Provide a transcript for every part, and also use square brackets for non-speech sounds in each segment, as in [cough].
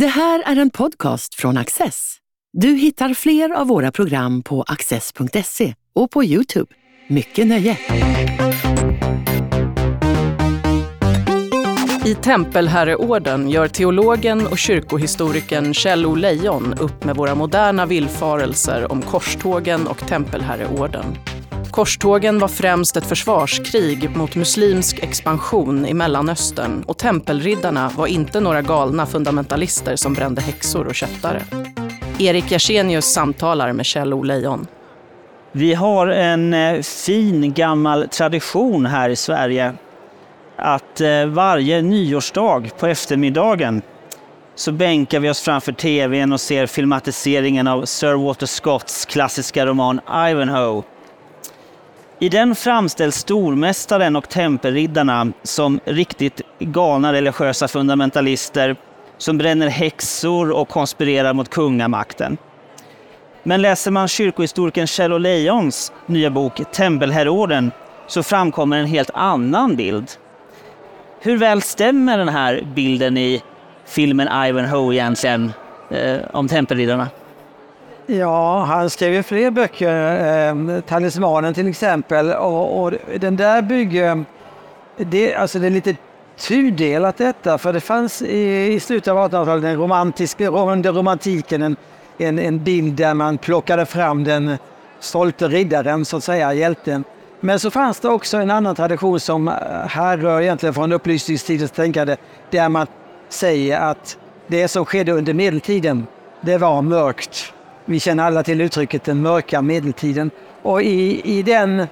Det här är en podcast från Access. Du hittar fler av våra program på access.se och på Youtube. Mycket nöje! I Tempelherreorden gör teologen och kyrkohistorikern Kjell O Lejon upp med våra moderna villfarelser om korstågen och Tempelherreorden. Korstågen var främst ett försvarskrig mot muslimsk expansion i Mellanöstern och tempelriddarna var inte några galna fundamentalister som brände häxor och köttare. Erik Jersenius samtalar med Kjell O Lejon. Vi har en eh, fin gammal tradition här i Sverige att eh, varje nyårsdag på eftermiddagen så bänkar vi oss framför tvn och ser filmatiseringen av Sir Walter Scotts klassiska roman Ivanhoe i den framställs stormästaren och tempelriddarna som riktigt galna religiösa fundamentalister som bränner häxor och konspirerar mot kungamakten. Men läser man kyrkohistorikern Kjell Lejons nya bok Tempelherrorden så framkommer en helt annan bild. Hur väl stämmer den här bilden i filmen Ivanhoe egentligen eh, om tempelriddarna? Ja, han skrev ju fler böcker, eh, Talismanen till exempel. Och, och, den där bygger... Det, alltså det är lite tudelat detta, för det fanns i, i slutet av 1800-talet den romantiska, under romantiken en, en, en bild där man plockade fram den stolte riddaren, så att säga, hjälten. Men så fanns det också en annan tradition som eh, härrör egentligen från upplysningstidens tänkande, där man säger att det som skedde under medeltiden, det var mörkt vi känner alla till uttrycket den mörka medeltiden. Och i, i, den,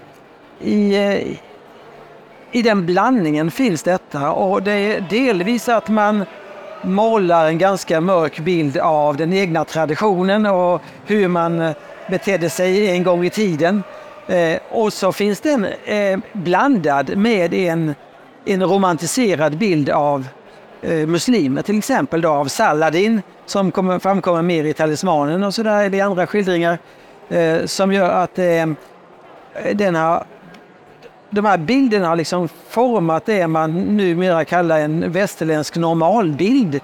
i, eh, i den blandningen finns detta. Och det är delvis att man målar en ganska mörk bild av den egna traditionen och hur man eh, betedde sig en gång i tiden. Eh, och så finns den eh, blandad med en, en romantiserad bild av eh, muslimer, till exempel då av Saladin som kommer, framkommer mer i Talismanen och sådär, eller i andra skildringar, eh, som gör att eh, den har, de här bilderna har liksom format det man numera kallar en västerländsk normalbild.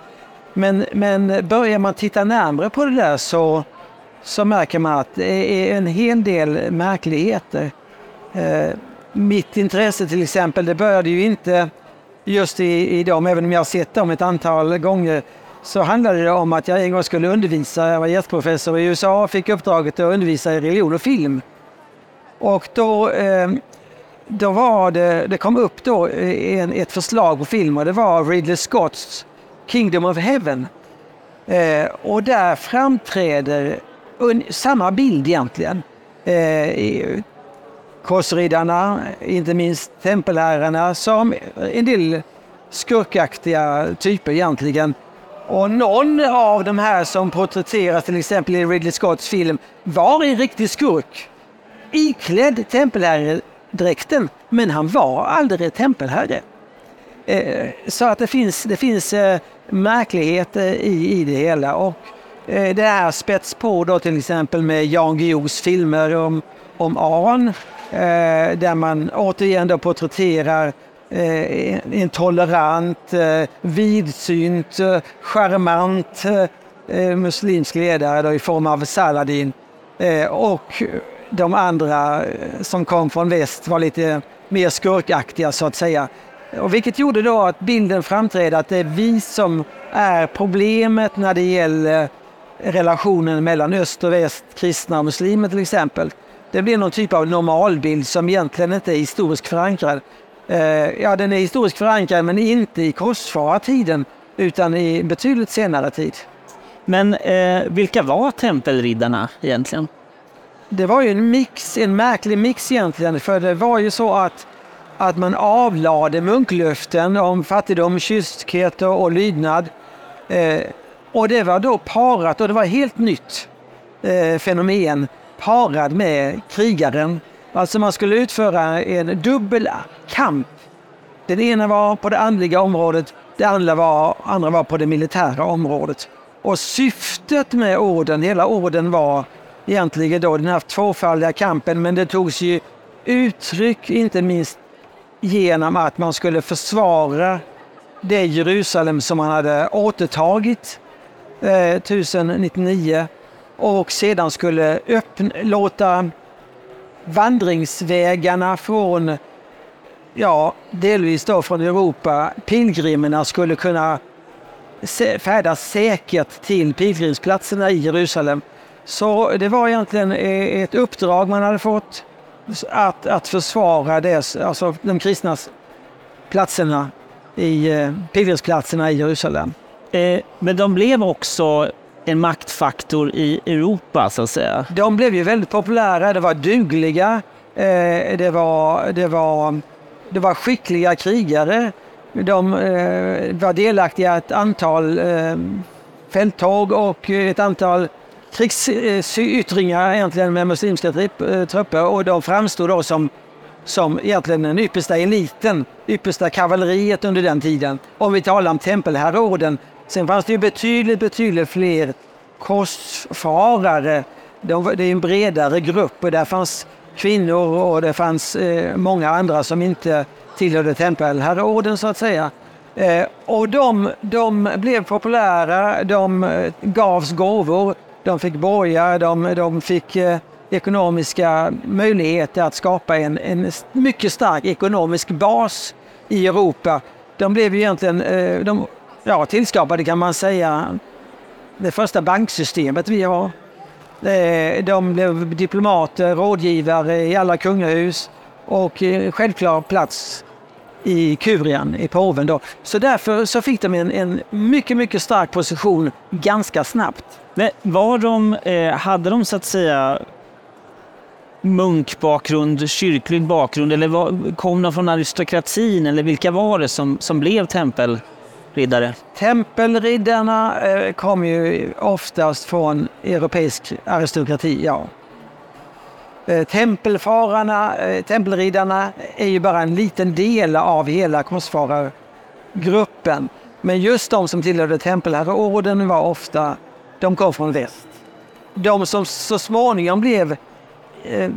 Men, men börjar man titta närmare på det där så, så märker man att det är en hel del märkligheter. Eh, mitt intresse till exempel, det började ju inte just i, i dem, även om jag har sett dem ett antal gånger, så handlade det om att jag en gång skulle undervisa, jag var gästprofessor i USA och fick uppdraget att undervisa i religion och film. Och då, ehm, då var det, det kom upp då eh, en, ett förslag på film och det var Ridley Scotts Kingdom of Heaven. Eh, och där framträder un, samma bild egentligen. Eh, korsriddarna, inte minst tempelherrarna, som en del skurkaktiga typer egentligen. Och någon av de här som porträtteras till exempel i Ridley Scotts film var en riktig skurk. Iklädd tempelherredräkten, men han var aldrig tempelherre. Eh, så att det finns, det finns eh, märkligheter eh, i, i det hela. Och eh, det här spets på då till exempel med Jan Guillous filmer om, om Aron Eh, där man återigen då porträtterar eh, en tolerant, eh, vidsynt, eh, charmant eh, eh, muslimsk ledare då i form av Saladin. Och de andra som kom från väst var lite mer skurkaktiga så att säga. Och vilket gjorde då att bilden framträdde att det är vi som är problemet när det gäller relationen mellan öst och väst, kristna och muslimer till exempel. Det blir någon typ av normalbild som egentligen inte är historiskt förankrad. Eh, ja, den är historiskt förankrad men inte i korsfarartiden utan i betydligt senare tid. Men eh, vilka var tempelriddarna egentligen? Det var ju en mix, en märklig mix egentligen. För det var ju så att, att man avlade munklöften om fattigdom, kyskhet och lydnad. Eh, och det var då parat, och det var helt nytt eh, fenomen, parad med krigaren. Alltså man skulle utföra en dubbel kamp. Den ena var på det andliga området, det andra var, andra var på det militära området. Och syftet med orden, hela orden var egentligen då den här tvåfaldiga kampen, men det togs ju uttryck inte minst genom att man skulle försvara det Jerusalem som man hade återtagit eh, 1099 och sedan skulle öppna, låta vandringsvägarna från, ja, delvis då från Europa, pilgrimerna skulle kunna färdas säkert till pilgrimsplatserna i Jerusalem. Så det var egentligen eh, ett uppdrag man hade fått att, att försvara det, alltså de kristnas platserna i eh, pilgrimsplatserna i Jerusalem. Eh, men de blev också en maktfaktor i Europa så att säga? De blev ju väldigt populära, de var dugliga, eh, det, var, det, var, det var skickliga krigare. De eh, var delaktiga i ett antal eh, fälttåg och ett antal krigsyttringar egentligen med muslimska eh, trupper och de framstod då som, som egentligen den yppersta eliten, yppersta kavalleriet under den tiden. Om vi talar om tempelherrorden. Sen fanns det ju betydligt, betydligt fler korsfarare. De, det är en bredare grupp och där fanns kvinnor och det fanns eh, många andra som inte tillhörde tempelherreorden så att säga. Eh, och de, de blev populära, de eh, gavs gåvor de fick borgar, de, de fick eh, ekonomiska möjligheter att skapa en, en mycket stark ekonomisk bas i Europa. De blev ju egentligen eh, de, ja, tillskapade kan man säga det första banksystemet vi har. De blev diplomater, rådgivare i alla kungahus och eh, självklar plats i kurian, i påven. Då. Så därför så fick de en, en mycket, mycket stark position ganska snabbt. Men var de, eh, hade de så att säga munkbakgrund, kyrklig bakgrund eller var, kom de från aristokratin eller vilka var det som, som blev riddare? Tempelriddarna eh, kom ju oftast från europeisk aristokrati, ja. Eh, tempelfararna, eh, tempelriddarna är ju bara en liten del av hela korsfarargruppen. Men just de som tillhörde tempelherreorden var ofta, de kom från väst. De som så småningom blev eh,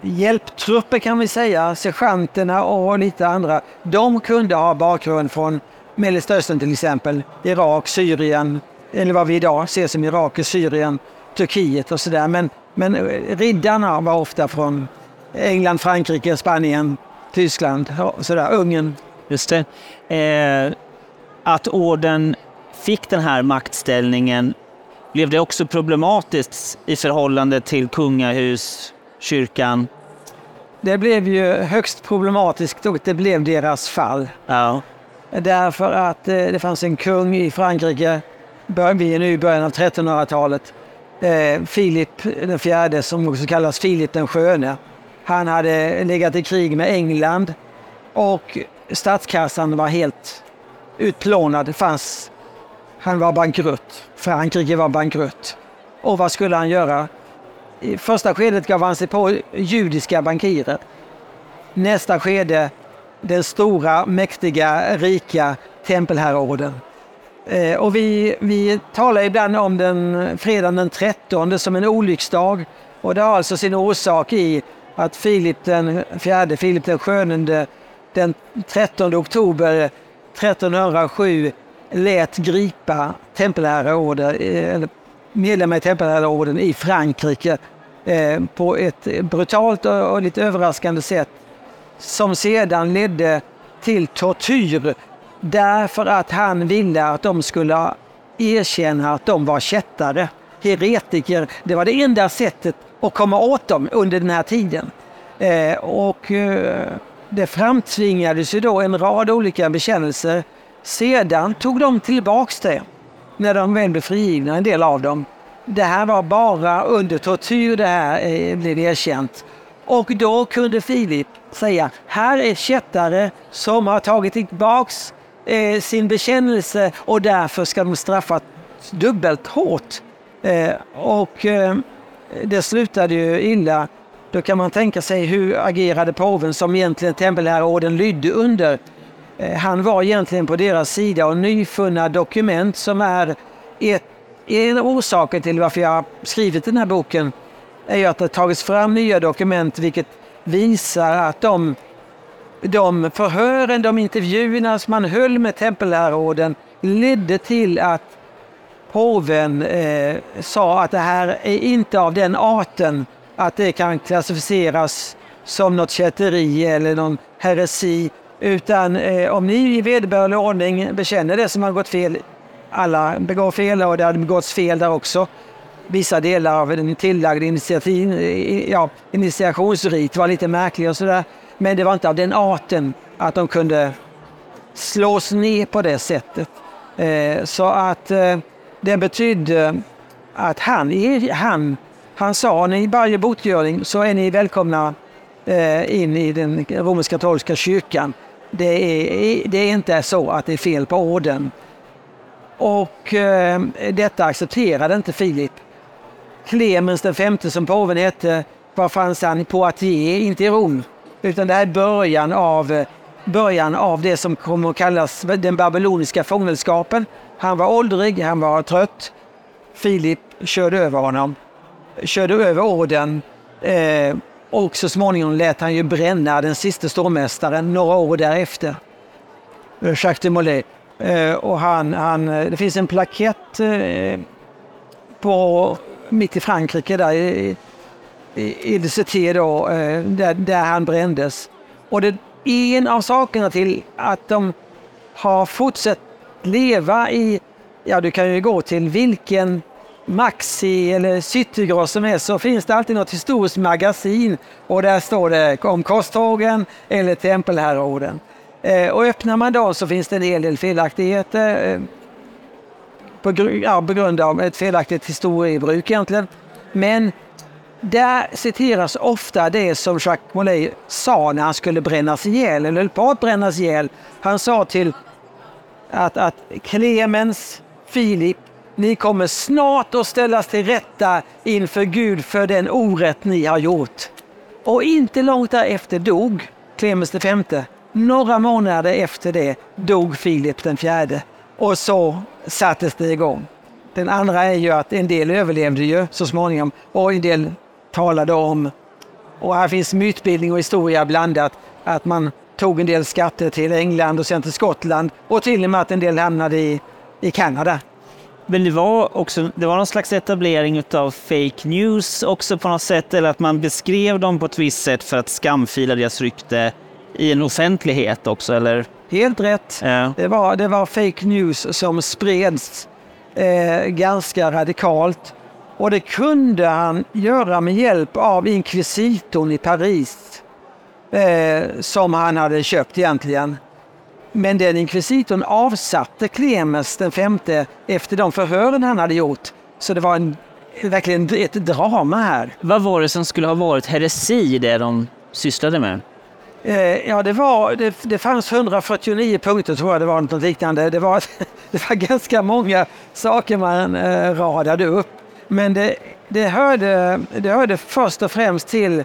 hjälptrupper kan vi säga, sergeanterna och lite andra, de kunde ha bakgrund från Mellanöstern till exempel, Irak, Syrien, eller vad vi idag ser som Irak, Syrien, Turkiet och sådär. Men men riddarna var ofta från England, Frankrike, Spanien, Tyskland, sådär, Ungern. Just det. Eh, att orden fick den här maktställningen, blev det också problematiskt i förhållande till kungahus, kyrkan? Det blev ju högst problematiskt och det blev deras fall. Ja. Därför att eh, det fanns en kung i Frankrike, vi är nu i början av 1300-talet, Filip eh, den fjärde som också kallas Filip den sköne. Han hade legat i krig med England och statskassan var helt utplånad. Det fanns, han var bankrutt. Frankrike var bankrutt. Och vad skulle han göra? I första skedet gav han sig på judiska bankirer. Nästa skede den stora, mäktiga, rika tempelherreorden. Eh, och vi, vi talar ibland om den fredagen den 13 som en olycksdag. Och det har alltså sin orsak i att Filip den fjärde, Filip den skönande, den 13 oktober 1307 lät gripa eh, medlemmar i tempelherreorden i Frankrike eh, på ett brutalt och lite överraskande sätt som sedan ledde till tortyr Därför att han ville att de skulle erkänna att de var kättare, heretiker. Det var det enda sättet att komma åt dem under den här tiden. Eh, och eh, det framtvingades ju då en rad olika bekännelser. Sedan tog de tillbaks det när de väl blev frigivna, en del av dem. Det här var bara under tortyr det här eh, blev erkänt. Och då kunde Filip säga, här är kättare som har tagit tillbaks eh, sin bekännelse och därför ska de straffas dubbelt hårt. Eh, och eh, det slutade ju illa. Då kan man tänka sig hur agerade påven som egentligen tempelherreorden lydde under. Eh, han var egentligen på deras sida och nyfunna dokument som är ett, en orsak till varför jag har skrivit den här boken är ju att det tagits fram nya dokument vilket visar att de de förhören, de intervjuerna som man höll med tempelherråden ledde till att påven eh, sa att det här är inte av den arten att det kan klassificeras som något kätteri eller någon heresi. Utan eh, om ni i vederbörlig ordning bekänner det som har gått fel, alla begår fel och det har begåtts fel där också. Vissa delar av den tillagda initiativ, ja, initiationsrit var lite märklig och sådär. Men det var inte av den arten att de kunde slås ner på det sättet. Eh, så att eh, det betydde att han, han, han sa, ni varje botgöring så är ni välkomna eh, in i den romersk-katolska kyrkan. Det är, det är inte så att det är fel på orden. Och eh, detta accepterade inte Filip. Clemens den femte som påven hette, var fanns han? På Poitiers, inte i Rom. Utan det här är början av, början av det som kommer att kallas den babyloniska fångenskapen. Han var åldrig, han var trött. Filip körde över honom, körde över orden eh, och så småningom lät han ju bränna den sista stormästaren några år därefter. Eh, Jacques de Molay. Eh, och han, han, eh, det finns en plakett eh, på, mitt i Frankrike där i, i, i Cité då, eh, där, där han brändes. Och det är en av sakerna till att de har fortsatt leva i, ja du kan ju gå till vilken Maxi eller Citygross som är så finns det alltid något historiskt magasin och där står det om korstågen eller tempelherrorden. Eh, och öppnar man dem så finns det en hel del felaktigheter eh, på, gr ja, på grund av ett felaktigt historiebruk egentligen. Men där citeras ofta det som Jacques Molay sa när han skulle brännas ihjäl, eller höll på att brännas ihjäl. Han sa till att, att Clemens, Filip, ni kommer snart att ställas till rätta inför Gud för den orätt ni har gjort. Och inte långt därefter dog Clemens V. Några månader efter det dog Filip den fjärde. Och så sattes det igång. Den andra är ju att en del överlevde ju så småningom och en del talade om, och här finns mytbildning och historia blandat, att man tog en del skatter till England och sen till Skottland och till och med att en del hamnade i, i Kanada. Men det var också det var någon slags etablering av fake news också på något sätt, eller att man beskrev dem på ett visst sätt för att skamfila deras rykte i en offentlighet också, eller? Helt rätt. Ja. Det, var, det var fake news som spreds eh, ganska radikalt. Och det kunde han göra med hjälp av inkvisitorn i Paris eh, som han hade köpt egentligen. Men den inkvisitorn avsatte Clemens den femte efter de förhören han hade gjort. Så det var en, verkligen ett drama här. Vad var det som skulle ha varit heresi det de sysslade med? Eh, ja, det, var, det, det fanns 149 punkter tror jag det var något liknande. Det var, [laughs] det var ganska många saker man eh, radade upp. Men det, det, hörde, det hörde först och främst till,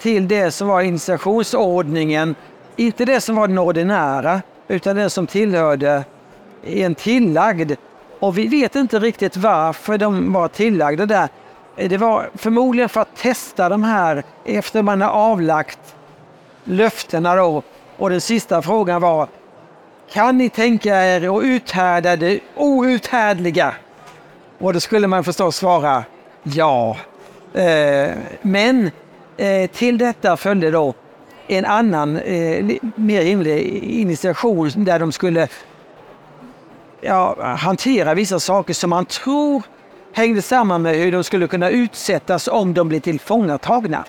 till det som var initiationsordningen. Inte det som var den ordinära, utan det som tillhörde en tillagd. Och vi vet inte riktigt varför de var tillagda där. Det var förmodligen för att testa de här efter man har avlagt löftena då. Och den sista frågan var, kan ni tänka er att uthärda det outhärdliga? Och då skulle man förstås svara ja. Eh, men eh, till detta följde då en annan, eh, mer rimlig initiation där de skulle ja, hantera vissa saker som man tror hängde samman med hur de skulle kunna utsättas om de blev tillfångatagna.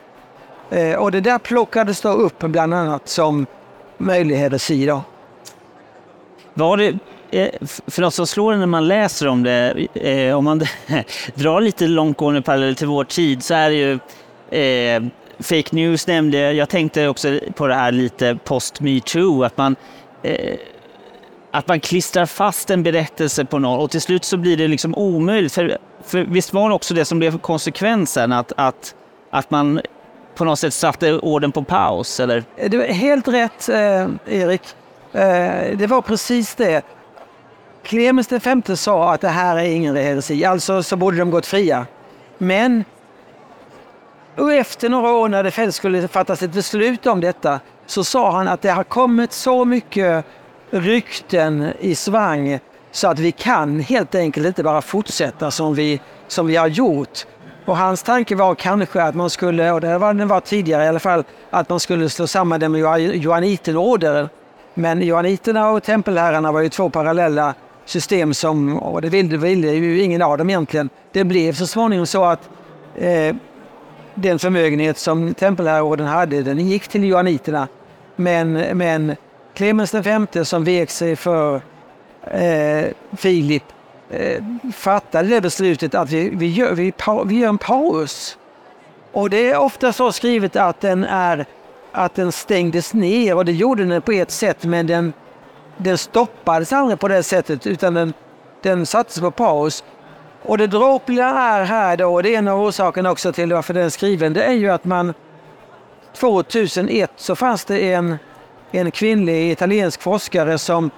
Eh, och det där plockades då upp bland annat som möjlig Var det, eh, för något som slår när man läser om det, eh, om man [laughs] drar lite långtgående paralleller till vår tid, så är det ju eh, fake news nämnde jag. Jag tänkte också på det här lite post metoo, att man eh, att man klistrar fast en berättelse på någon och till slut så blir det liksom omöjligt. För, för visst var det också det som blev konsekvensen, att, att, att man på något sätt satte orden på paus? Eller? Eh, det var helt rätt, eh, Erik. Eh, det var precis det. Clemens V sa att det här är ingen heresi, alltså så borde de gått fria. Men och efter några år när det skulle fattas ett beslut om detta så sa han att det har kommit så mycket rykten i svang Så att vi kan helt enkelt inte bara fortsätta som vi, som vi har gjort. Och hans tanke var kanske att man skulle, och det var den var tidigare i alla fall, att man skulle slå samman det med Johanniterorden. Men Johanniterna och tempelherrarna var ju två parallella system som, och det ville, ville ju ingen av dem egentligen. Det blev så småningom så att eh, den förmögenhet som tempelherrorden hade, den gick till Johanniterna. Men, men Clemens V som vek sig för eh, Filip eh, fattade det beslutet att vi, vi, gör, vi, vi gör en paus. Och det är ofta så skrivet att den, är, att den stängdes ner och det gjorde den på ett sätt men den, den stoppades aldrig på det sättet utan den, den sattes på paus. Och det dråpliga är här då, och det är en av orsakerna också till varför den är skriven, det är ju att man 2001 så fanns det en, en kvinnlig italiensk forskare som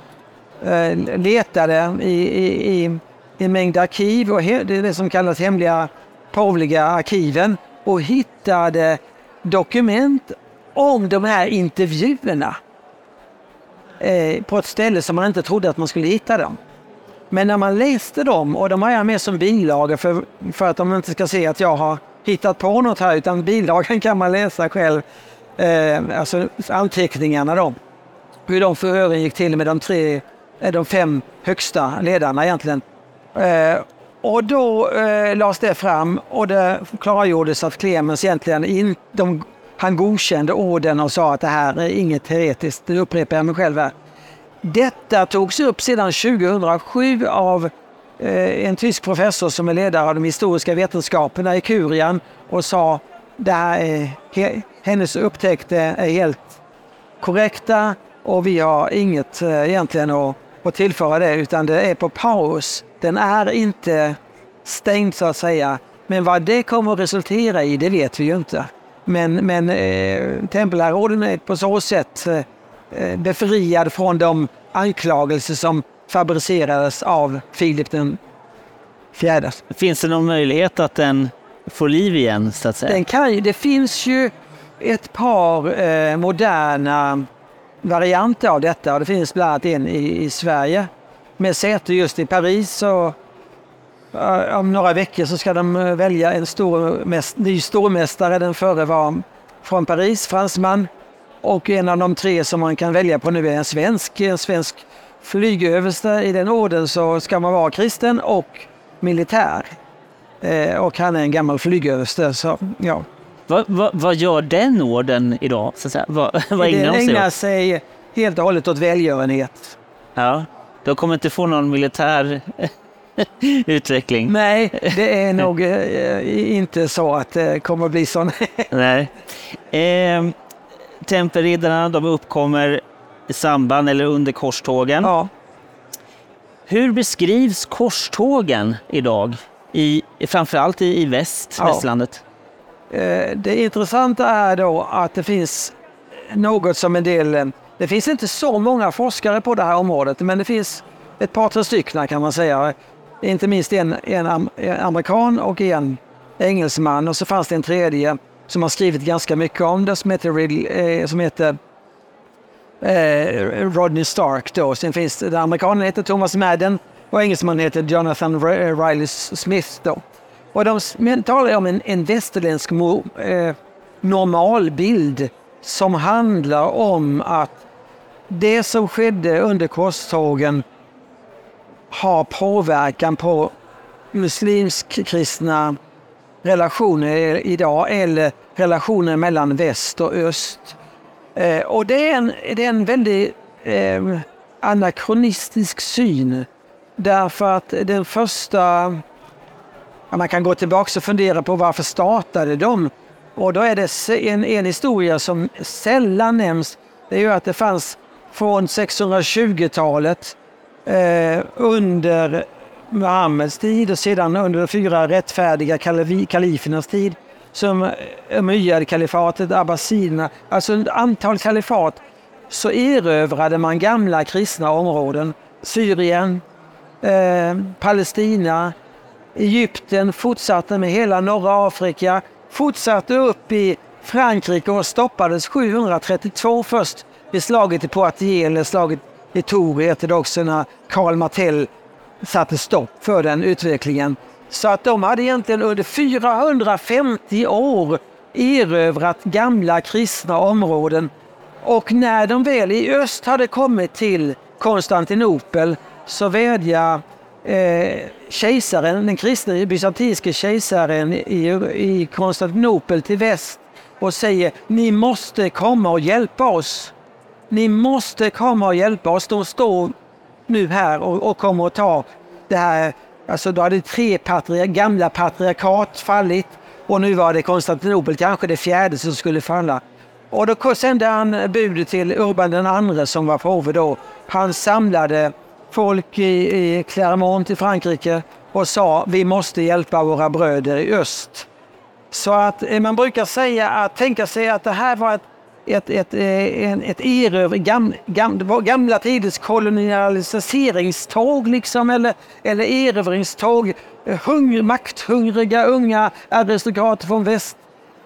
Eh, letade i, i, i, en mängd arkiv, och he, det är det som kallas hemliga påvliga arkiven, och hittade dokument om de här intervjuerna eh, på ett ställe som man inte trodde att man skulle hitta dem. Men när man läste dem, och de har jag med som bilaga för, för att de inte ska se att jag har hittat på något här, utan bilagan kan man läsa själv, eh, alltså anteckningarna då. Hur de förhören gick till med de tre, de fem högsta ledarna egentligen. Eh, och då eh, lades det fram och det klargjordes att Clemens egentligen in, de, han godkände orden och sa att det här är inget heretiskt, nu upprepar jag mig själv här. Detta togs upp sedan 2007 av eh, en tysk professor som är ledare av de historiska vetenskaperna i Kurian och sa det här är, hennes upptäckter är helt korrekta och vi har inget eh, egentligen att, att tillföra det utan det är på paus. Den är inte stängd så att säga. Men vad det kommer att resultera i det vet vi ju inte. Men, men eh, tempelherrorden är på så sätt eh, Eh, befriad från de anklagelser som fabricerades av Filip den fjärde. Finns det någon möjlighet att den får liv igen? Så att säga? Den kan, det finns ju ett par eh, moderna varianter av detta. och Det finns bland annat en i, i Sverige med säte just i Paris. Och, uh, om några veckor så ska de eh, välja en stor, ny stormästare. Den förre var från Paris, fransman. Och en av de tre som man kan välja på nu är en svensk, en svensk flygöverste. I den orden så ska man vara kristen och militär. Eh, och han är en gammal flygöverste. Så, ja. Vad, vad, vad gör den orden idag? Så att? Vad, [laughs] vad ägnar den ägnar sig helt och hållet åt välgörenhet. Ja, de kommer inte få någon militär [laughs] utveckling. Nej, det är nog eh, inte så att det kommer att bli så. [laughs] Nej. Eh, tempelriddarna de uppkommer i samband eller under korstågen. Ja. Hur beskrivs korstågen idag, i, framförallt i, i väst, ja. västlandet? Eh, det intressanta är då att det finns något som en del... Eh, det finns inte så många forskare på det här området, men det finns ett par, tre stycken kan man säga. Inte minst en, en, amerikan och en engelsman och så fanns det en tredje som har skrivit ganska mycket om det som heter, eh, som heter eh, Rodney Stark. Då. Sen finns det, amerikanen heter Thomas Madden och engelsmannen heter Jonathan Riley Smith. Då. Och de talar om en, en västerländsk mo, eh, normalbild som handlar om att det som skedde under korstågen har påverkan på muslimsk kristna relationer idag eller relationer mellan väst och öst. Eh, och det är en, det är en väldigt eh, anakronistisk syn. Därför att den första... Man kan gå tillbaka och fundera på varför startade de? Och då är det en, en historia som sällan nämns. Det är ju att det fanns från 620-talet eh, under Muhammeds tid och sedan under de fyra rättfärdiga kalifernas tid som eh, Umayyad-kalifatet, abbasiderna, alltså ett antal kalifat, så erövrade man gamla kristna områden. Syrien, eh, Palestina, Egypten, fortsatte med hela norra Afrika, fortsatte upp i Frankrike och stoppades 732 först vid slaget i Poitiers, eller slaget i Tours heter det också, när Karl Martell satte stopp för den utvecklingen. Så att de hade egentligen under 450 år erövrat gamla kristna områden. Och när de väl i öst hade kommit till Konstantinopel så vädjade eh, kejsaren, den kristne bysantinske kejsaren i, i Konstantinopel till väst och säger ni måste komma och hjälpa oss. Ni måste komma och hjälpa oss. De står nu här och, och kommer att ta det här. Alltså då hade tre patria, gamla patriarkat fallit och nu var det Konstantinopel, kanske det fjärde som skulle falla. Och då sände han budet till Urban den andre som var påve då. Han samlade folk i, i Clermont i Frankrike och sa vi måste hjälpa våra bröder i öst. Så att eh, man brukar säga att tänka sig att det här var ett ett, ett, eh, ett, ett erövr, gam, gam, gamla tiders kolonialiseringståg liksom, eller, eller erövringståg. Hungr, makthungriga unga aristokrater från väst.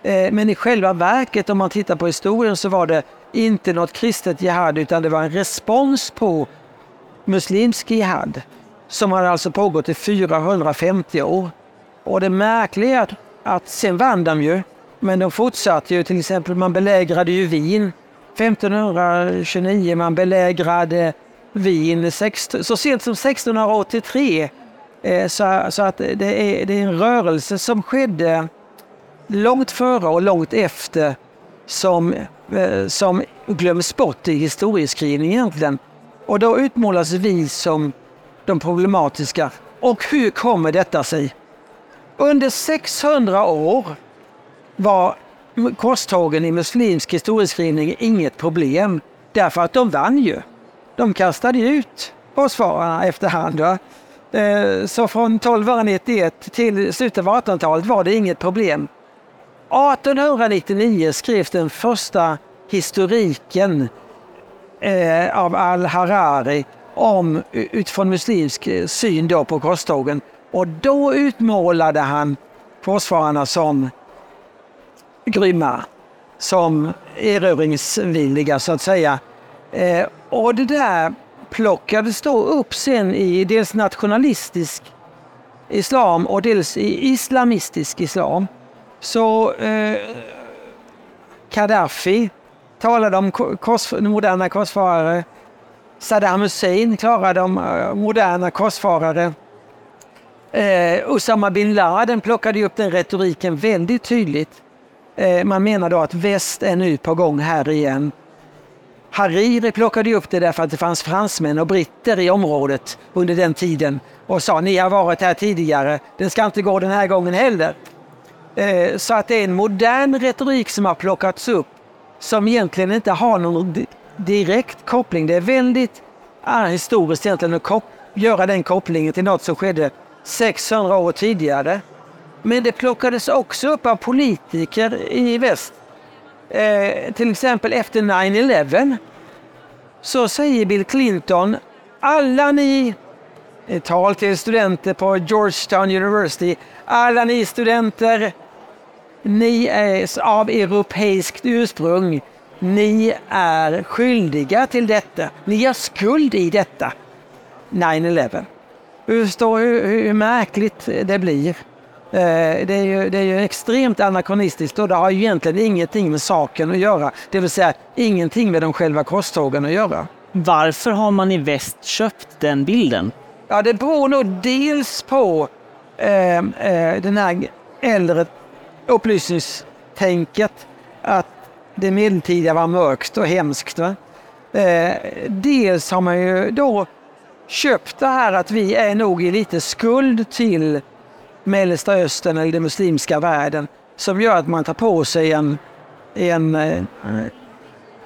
Eh, men i själva verket, om man tittar på historien, så var det inte något kristet jihad, utan det var en respons på muslimsk jihad som hade alltså pågått i 450 år. Och det märkliga är att, sen vann de ju men de fortsatte ju, till exempel man belägrade ju Wien 1529, man belägrade Wien så sent som 1683. Eh, så, så att det är, det är en rörelse som skedde långt före och långt efter som, eh, som glöms bort i historieskrivningen egentligen. Och då utmålas vi som de problematiska. Och hur kommer detta sig? Under 600 år var korstågen i muslimsk historieskrivning inget problem. Därför att de vann ju. De kastade ut korsfararna efterhand. Va? Eh, så från 1291 till slutet av 1800-talet var det inget problem. 1899 skrevs den första historiken eh, av al-Harari om, utifrån muslimsk eh, syn då på korstågen. Och då utmålade han korsfararna som grymma, som erövringsvilliga så att säga. Eh, och det där plockades då upp sen i dels nationalistisk islam och dels i islamistisk islam. Så eh, Gaddafi talade om kors, moderna korsfarare. Saddam Hussein klarade om eh, moderna korsfarare. Eh, Osama bin Laden plockade upp den retoriken väldigt tydligt. Eh, man menar då att väst är nu på gång här igen. Hariri plockade upp det därför att det fanns fransmän och britter i området under den tiden och sa ni har varit här tidigare, den ska inte gå den här gången heller. Eh, så att det är en modern retorik som har plockats upp som egentligen inte har någon direkt koppling. Det är väldigt historiskt egentligen att göra den kopplingen till något som skedde 600 år tidigare. Men det plockades också upp av politiker i väst. Eh, till exempel efter 9-11 så säger Bill Clinton, alla ni, ett tal till studenter på Georgetown University, alla ni studenter, ni är av europeiskt ursprung. Ni är skyldiga till detta. Ni har skuld i detta. 9-11. Du förstår hur, hur märkligt det blir. Eh, det är, ju, det är ju extremt anakronistiskt och det har ju egentligen ingenting med saken att göra. Det vill säga ingenting med de själva korstågen att göra. Varför har man i väst köpt den bilden? Ja, det beror nog dels på eh, eh, den här äldre upplysningstänket att det medeltida var mörkt och hemskt. Va? Eh, dels har man ju då köpt det här att vi är nog i lite skuld till Mellersta Östern eller den muslimska världen som gör att man tar på sig en, en, eh,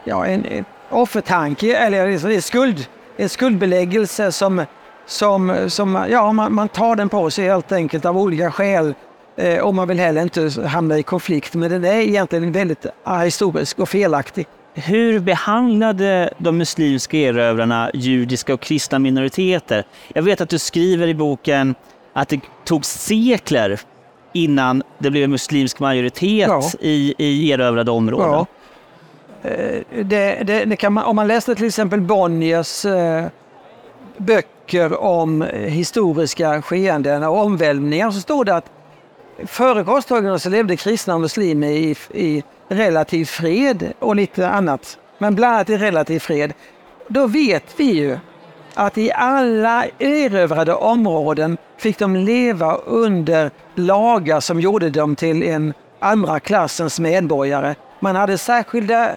ja, en, en offertanke eller en, skuld, en skuldbeläggelse som, som, som ja, man, man tar den på sig helt enkelt av olika skäl. Eh, och man vill heller inte hamna i konflikt, men den är egentligen väldigt historisk och felaktig. Hur behandlade de muslimska erövrarna judiska och kristna minoriteter? Jag vet att du skriver i boken att det tog sekler innan det blev muslimsk majoritet ja. i, i erövrade områden. Ja. Eh, det, det, det man, om man läser till exempel Bonniers eh, böcker om historiska skeenden och omvälvningar så står det att före korstågen så levde kristna och muslimer i, i relativ fred och lite annat. Men bland annat i relativ fred. Då vet vi ju att i alla erövrade områden fick de leva under lagar som gjorde dem till en andra klassens medborgare. Man hade särskilda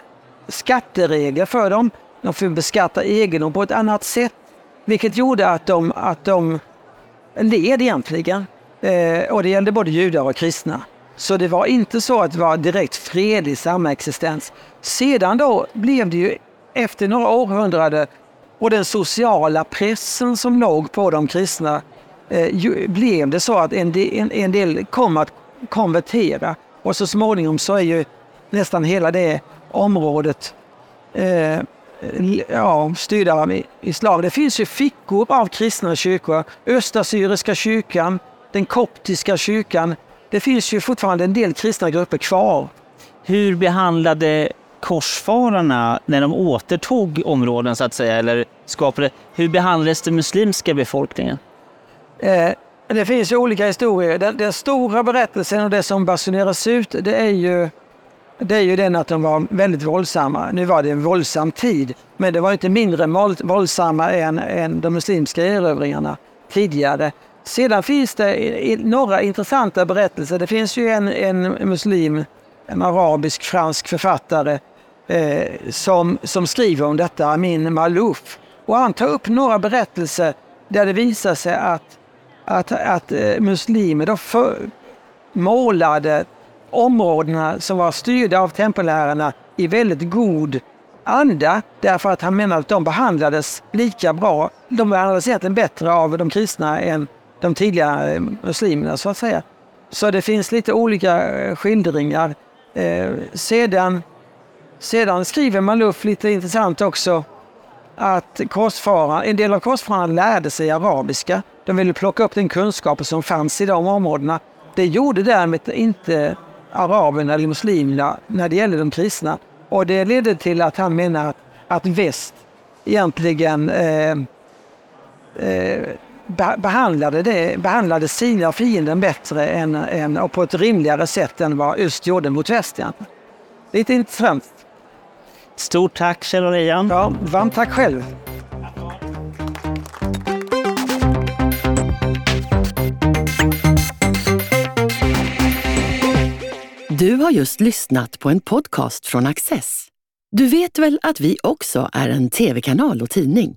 skatteregler för dem. De fick beskatta egendom på ett annat sätt, vilket gjorde att de, att de led egentligen. Eh, och det gällde både judar och kristna. Så det var inte så att det var direkt fredlig samexistens. Sedan då blev det ju efter några århundraden och den sociala pressen som låg på de kristna eh, ju, blev det så att en del, en, en del kom att konvertera och så småningom så är ju nästan hela det området eh, ja, styrda av islam. Det finns ju fickor av kristna kyrkor. Östassyriska kyrkan, den koptiska kyrkan. Det finns ju fortfarande en del kristna grupper kvar. Hur behandlade korsfararna när de återtog områden så att säga, eller skapade, hur behandlades den muslimska befolkningen? Eh, det finns ju olika historier. Den, den, stora berättelsen och det som basuneras ut, det är ju det är ju den att de var väldigt våldsamma. Nu var det en våldsam tid, men det var inte mindre våldsamma än, än de muslimska erövringarna tidigare. Sedan finns det några intressanta berättelser. Det finns ju en, en muslim, en arabisk-fransk författare eh, som, som skriver om detta, Amin Malouf. Och han tar upp några berättelser där det visar sig att, att, att eh, muslimer då för, målade områdena som var styrda av tempellärarna i väldigt god anda därför att han menar att de behandlades lika bra. De behandlades egentligen bättre av de kristna än de tidiga eh, muslimerna så att säga. Så det finns lite olika eh, skildringar. Eh, sedan, sedan skriver Maluf lite intressant också att korsfararna, en del av korsfararna lärde sig arabiska. De ville plocka upp den kunskap som fanns i de områdena. Det gjorde därmed inte araberna eller muslimerna när det gäller de kristna. Och det ledde till att han menar att, att väst egentligen eh, eh, behandlade, det, behandlade sina fienden bättre än, än, och på ett rimligare sätt än vad öst gjorde mot väst. Lite intressant. Stort tack Kjell och Ja, varmt tack själv. Du har just lyssnat på en podcast från Access. Du vet väl att vi också är en tv-kanal och tidning?